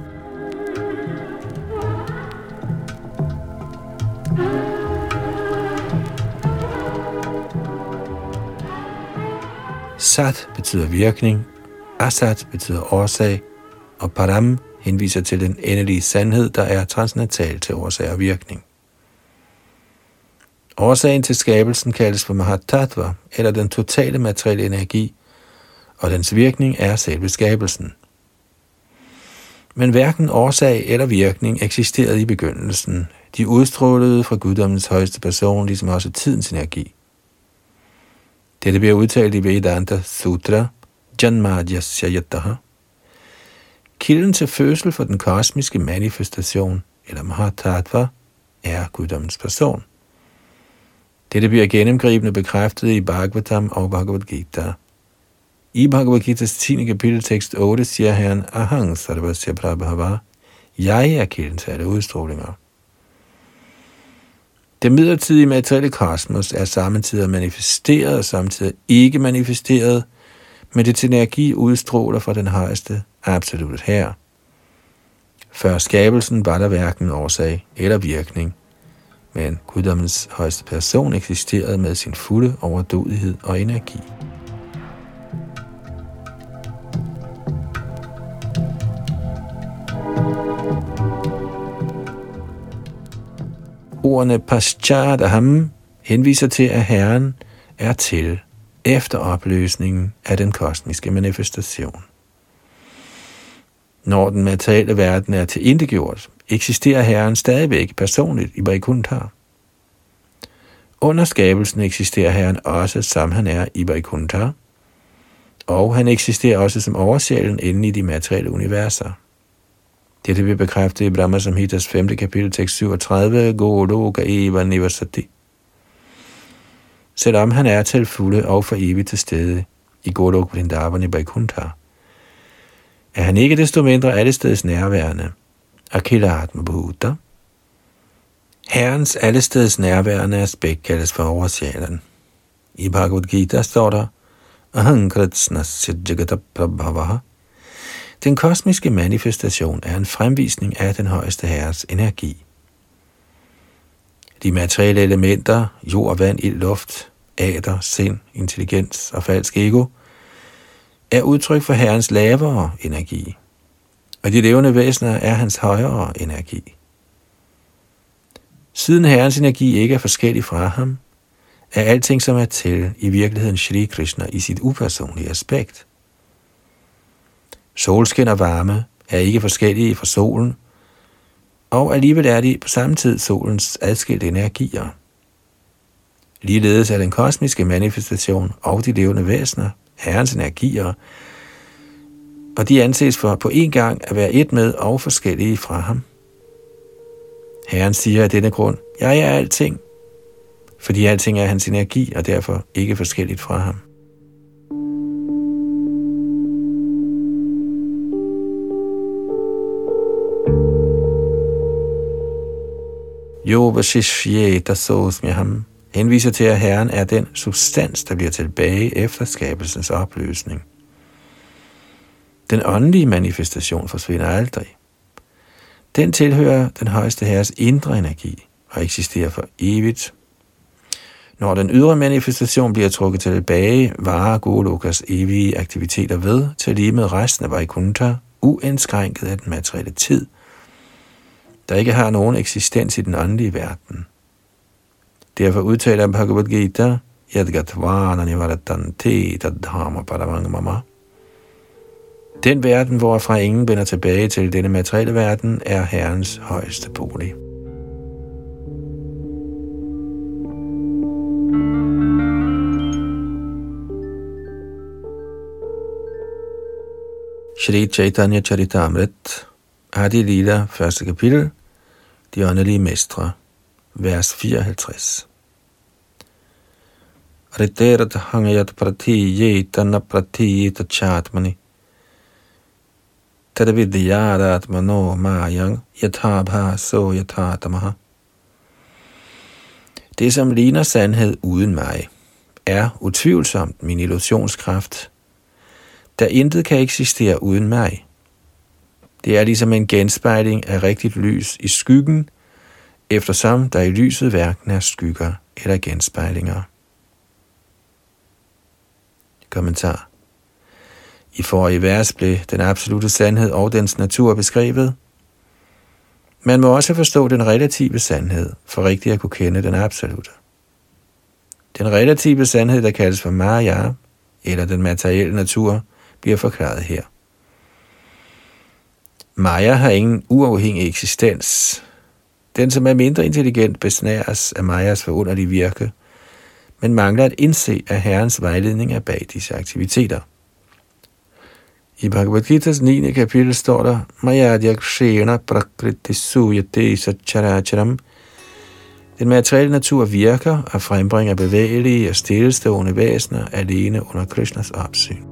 Sat betyder virkning, Asat betyder årsag, og Param henviser til den endelige sandhed, der er transnatal til årsag og virkning. Årsagen til skabelsen kaldes for Mahatattva, eller den totale materielle energi, og dens virkning er selve skabelsen. Men hverken årsag eller virkning eksisterede i begyndelsen. De udstrålede fra guddommens højeste person, ligesom også tidens energi. Dette bliver udtalt i Vedanta Sutra, Janmadhyasya Kilden til fødsel for den kosmiske manifestation, eller Mahatattva, er guddommens person. Dette bliver gennemgribende bekræftet i Bhagavatam og Bhagavad Gita. I Bhagavad Gita's 10. kapitel tekst 8 siger herren Ahang Sarvasya Prabhava, jeg er kilden til alle udstrålinger. Det midlertidige materielle kosmos er samtidig manifesteret og samtidig ikke manifesteret, men det energi udstråler fra den højeste absolut her. Før skabelsen var der hverken årsag eller virkning, men guddommens højeste person eksisterede med sin fulde overdådighed og energi. Ordene Paschadaham henviser til, at Herren er til efter opløsningen af den kosmiske manifestation. Når den materielle verden er tilindegjort, eksisterer Herren stadigvæk personligt i Vaikuntha. Under skabelsen eksisterer Herren også, som han er i Vaikuntha, og han eksisterer også som oversjælen inde i de materielle universer. Dette vil bekræfte i Brahma Samhitas 5. kapitel tekst 37, Goloka Eva Nivasati. Selvom han er til fulde og for evigt til stede i Golok Vrindavan i Vaikuntha, er han ikke desto mindre alle steds nærværende. Akila Atma Bhuta. Herrens allesteds nærværende aspekt kaldes for oversjælen. I Bhagavad Gita står der, Ahankritsnasya Jagata Prabhavaha. Den kosmiske manifestation er en fremvisning af den højeste herres energi. De materielle elementer, jord, vand, ild, luft, æder, sind, intelligens og falsk ego, er udtryk for Herrens lavere energi, og de levende væsener er hans højere energi. Siden Herrens energi ikke er forskellig fra ham, er alting, som er til, i virkeligheden Shri Krishna i sit upersonlige aspekt. Solskin og varme er ikke forskellige fra solen, og alligevel er de på samme tid solens adskilte energier. Ligeledes er den kosmiske manifestation og de levende væsener herrens energier, og de anses for på en gang at være et med og forskellige fra ham. Herren siger af denne grund, jeg er alting, fordi alting er hans energi og derfor ikke forskelligt fra ham. Yovashishye ham henviser til, at Herren er den substans, der bliver tilbage efter skabelsens opløsning. Den åndelige manifestation forsvinder aldrig. Den tilhører den højeste herres indre energi og eksisterer for evigt. Når den ydre manifestation bliver trukket tilbage, varer Golokas evige aktiviteter ved til lige med resten af Vaikuntha, uindskrænket af den materielle tid, der ikke har nogen eksistens i den åndelige verden. Derfor udtaler Bhagavad Gita, Yadgatvana Nivaratante Tadhama Paramangmama. Den verden, hvorfra ingen vender tilbage til denne materielle verden, er Herrens højeste bolig. Shri Chaitanya Charitamrit, Adi Lila, første kapitel, De åndelige mestre, vers 54. Riterat hangayat prati yetana prati chatmani. Tadavidyadatmano mayang yathabha so yathatamaha. Det, som ligner sandhed uden mig, er utvivlsomt min illusionskraft, da intet kan eksistere uden mig. Det er ligesom en genspejling af rigtigt lys i skyggen, eftersom der i lyset hverken er skygger eller genspejlinger. Kommentar i forrige vers blev den absolute sandhed og dens natur beskrevet. Man må også forstå den relative sandhed, for rigtigt at kunne kende den absolute. Den relative sandhed, der kaldes for Maya, eller den materielle natur, bliver forklaret her. Maya har ingen uafhængig eksistens, den, som er mindre intelligent, besnæres af Majas forunderlige virke, men mangler at indse, at Herrens vejledning er bag disse aktiviteter. I Bhagavad Gita's 9. kapitel står der, Mayadyak Shena Prakriti Suyate Sacharacharam. Den materielle natur virker og frembringer bevægelige og stillestående væsener alene under Krishnas opsyn.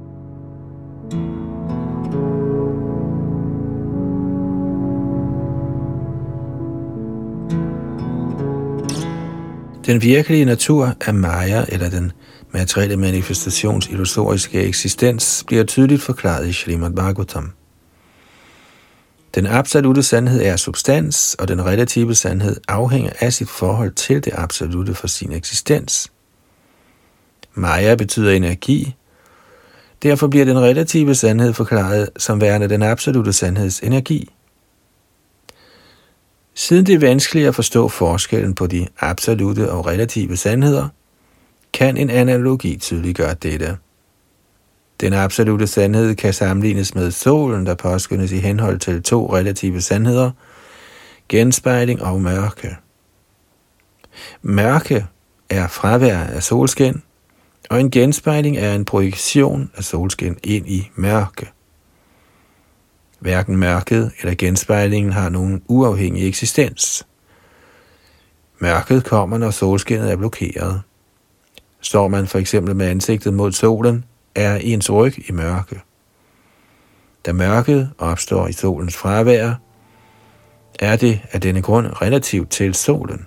Den virkelige natur er Maya, eller den materielle manifestations illusoriske eksistens, bliver tydeligt forklaret i Srimad Bhagavatam. Den absolute sandhed er substans, og den relative sandhed afhænger af sit forhold til det absolute for sin eksistens. Maya betyder energi, derfor bliver den relative sandhed forklaret som værende den absolute sandheds energi. Siden det er vanskeligt at forstå forskellen på de absolute og relative sandheder, kan en analogi tydeliggøre dette. Den absolute sandhed kan sammenlignes med solen, der påskyndes i henhold til to relative sandheder, genspejling og mørke. Mørke er fravær af solskin, og en genspejling er en projektion af solskin ind i mørke. Hverken mørket eller genspejlingen har nogen uafhængig eksistens. Mørket kommer, når solskinnet er blokeret. Står man for eksempel med ansigtet mod solen, er ens ryg i mørke. Da mørket opstår i solens fravær, er det af denne grund relativt til solen.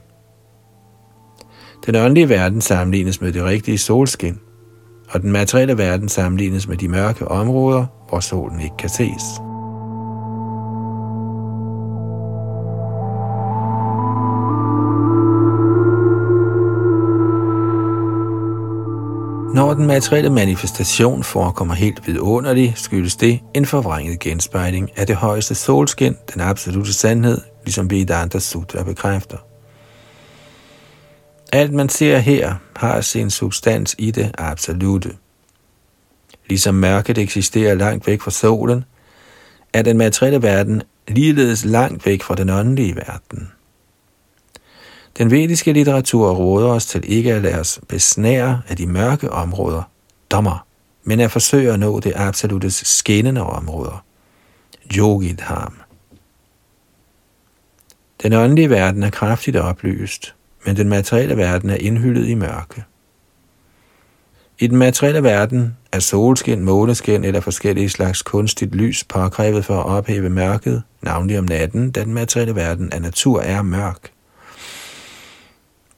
Den åndelige verden sammenlignes med det rigtige solskin, og den materielle verden sammenlignes med de mørke områder, hvor solen ikke kan ses. Når den materielle manifestation forekommer helt vidunderlig, skyldes det en forvrænget genspejling af det højeste solskin, den absolute sandhed, ligesom Vedanta Sutra bekræfter. Alt man ser her har sin substans i det absolute. Ligesom mørket eksisterer langt væk fra solen, er den materielle verden ligeledes langt væk fra den åndelige verden. Den vediske litteratur råder os til ikke at lade os besnære af de mørke områder, dommer, men at forsøge at nå det absolute skinnende områder, yogidham. Den åndelige verden er kraftigt oplyst, men den materielle verden er indhyllet i mørke. I den materielle verden er solskin, måneskin eller forskellige slags kunstigt lys påkrævet for at ophæve mørket, navnlig om natten, da den materielle verden af natur er mørk.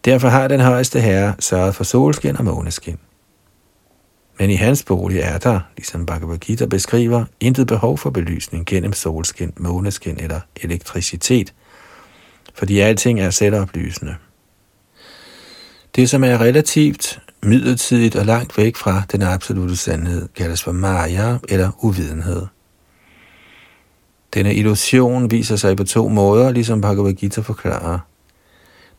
Derfor har den højeste herre sørget for solskin og måneskin. Men i hans bolig er der, ligesom Bhagavad Gita beskriver, intet behov for belysning gennem solskin, måneskin eller elektricitet, fordi alting er selvoplysende. Det, som er relativt, midlertidigt og langt væk fra den absolute sandhed, kaldes for maya eller uvidenhed. Denne illusion viser sig på to måder, ligesom Bhagavad Gita forklarer.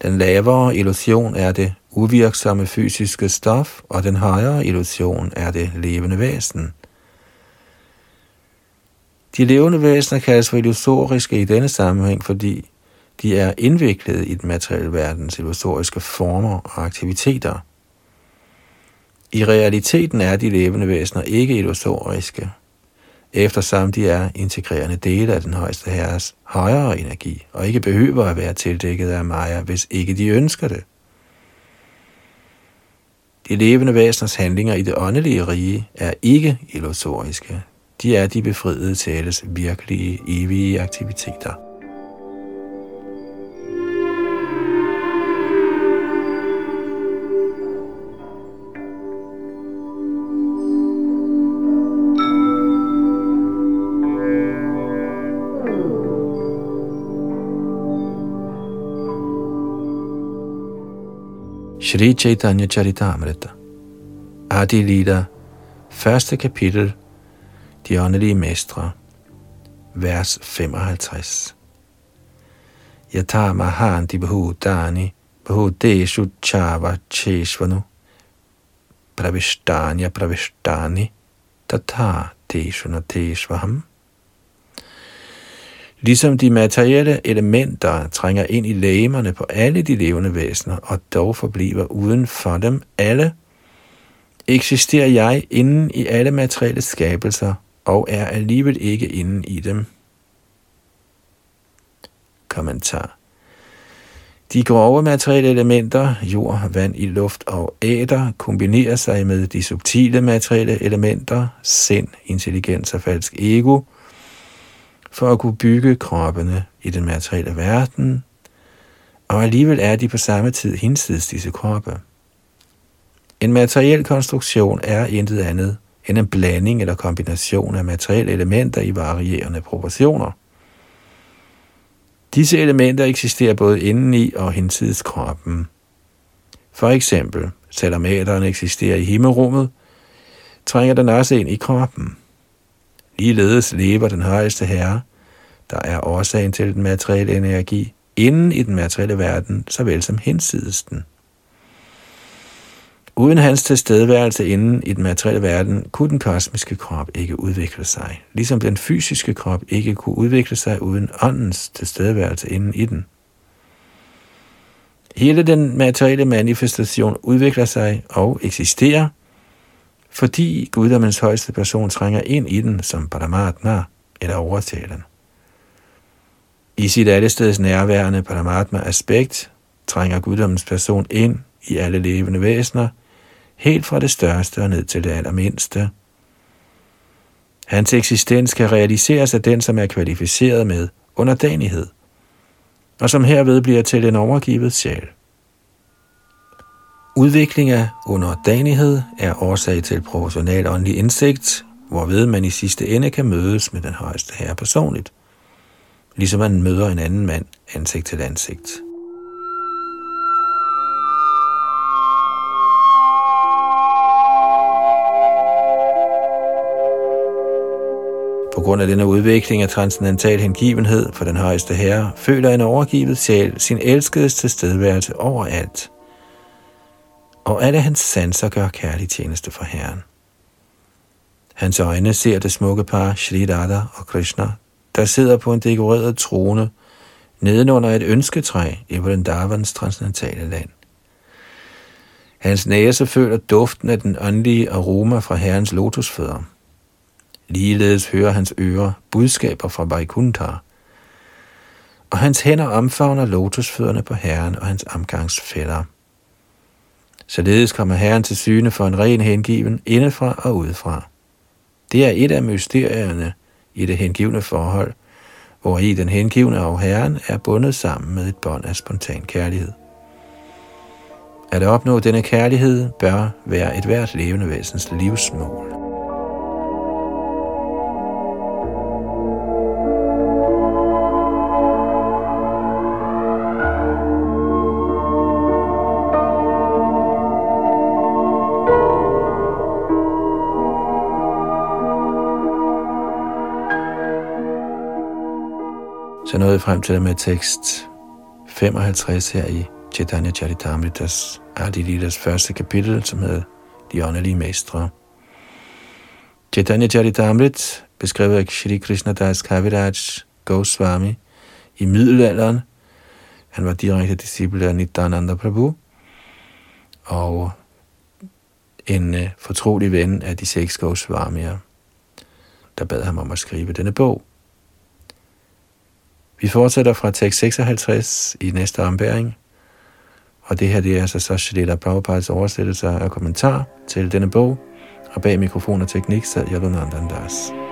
Den lavere illusion er det uvirksomme fysiske stof, og den højere illusion er det levende væsen. De levende væsener kaldes for illusoriske i denne sammenhæng, fordi de er indviklet i den materielle verdens illusoriske former og aktiviteter. I realiteten er de levende væsener ikke illusoriske, eftersom de er integrerende dele af den højeste herres højere energi, og ikke behøver at være tildækket af Maya, hvis ikke de ønsker det. De levende væseners handlinger i det åndelige rige er ikke illusoriske. De er de befriede tales virkelige, evige aktiviteter. Shri Chaitanya Charitamrita. Adi Lida Første kapitel De åndelige mestre Vers 55 Yata Mahanti bhutani Bahudeshu Chava Cheshvanu. Pravishtanya Pravishtani Tata Teshu Nateshvaham Ligesom de materielle elementer trænger ind i lægemerne på alle de levende væsener, og dog forbliver uden for dem alle, eksisterer jeg inden i alle materielle skabelser, og er alligevel ikke inden i dem. Kommentar de grove materielle elementer, jord, vand, i luft og æder, kombinerer sig med de subtile materielle elementer, sind, intelligens og falsk ego – for at kunne bygge kroppene i den materielle verden, og alligevel er de på samme tid hinsides disse kroppe. En materiel konstruktion er intet andet end en blanding eller kombination af materielle elementer i varierende proportioner. Disse elementer eksisterer både indeni og hinsides kroppen. For eksempel, selvom æderen eksisterer i himmelrummet, trænger den også ind i kroppen. Ligeledes lever den højeste herre, der er årsagen til den materielle energi, inden i den materielle verden, såvel som hinsides den. Uden hans tilstedeværelse inden i den materielle verden, kunne den kosmiske krop ikke udvikle sig, ligesom den fysiske krop ikke kunne udvikle sig uden åndens tilstedeværelse inden i den. Hele den materielle manifestation udvikler sig og eksisterer, fordi guddommens højeste person trænger ind i den som Paramatma eller overtalen. I sit allesteds nærværende Paramatma-aspekt trænger guddommens person ind i alle levende væsener, helt fra det største og ned til det allermindste. Hans eksistens kan realiseres af den, som er kvalificeret med underdanighed, og som herved bliver til en overgivet sjæl. Udvikling af underdanighed er årsag til proportional åndelig indsigt, hvorved man i sidste ende kan mødes med den højeste herre personligt, ligesom man møder en anden mand ansigt til ansigt. På grund af denne udvikling af transcendental hengivenhed for den højeste herre, føler en overgivet sjæl sin elskedes tilstedeværelse overalt – og alle hans sanser gør kærlig tjeneste for Herren. Hans øjne ser det smukke par Shri Radha og Krishna, der sidder på en dekoreret trone nedenunder et ønsketræ i Vrindavans transcendentale land. Hans næse føler duften af den åndelige aroma fra herrens lotusfødder. Ligeledes hører hans ører budskaber fra Vaikuntha, og hans hænder omfavner lotusfødderne på herren og hans omgangsfælder. Således kommer herren til syne for en ren hengiven indefra og udefra. Det er et af mysterierne i det hengivne forhold, hvor i den hengivne og herren er bundet sammen med et bånd af spontan kærlighed. At opnå denne kærlighed bør være et hvert levende væsens livsmål. Så nåede frem til med tekst 55 her i Chaitanya Charitamritas Adilidas første kapitel, som hedder De åndelige mestre. Chaitanya Charitamrit, beskriver af Shri Krishna Das Kaviraj Goswami i middelalderen. Han var direkte disciple af Nityananda Prabhu og en øh, fortrolig ven af de seks Goswamier, der bad ham om at skrive denne bog. Vi fortsætter fra tekst 56 i næste ombæring. Og det her det er altså så Shalita Prabhupads oversættelse og kommentar til denne bog. Og bag mikrofon og teknik sad Yalunandan Das.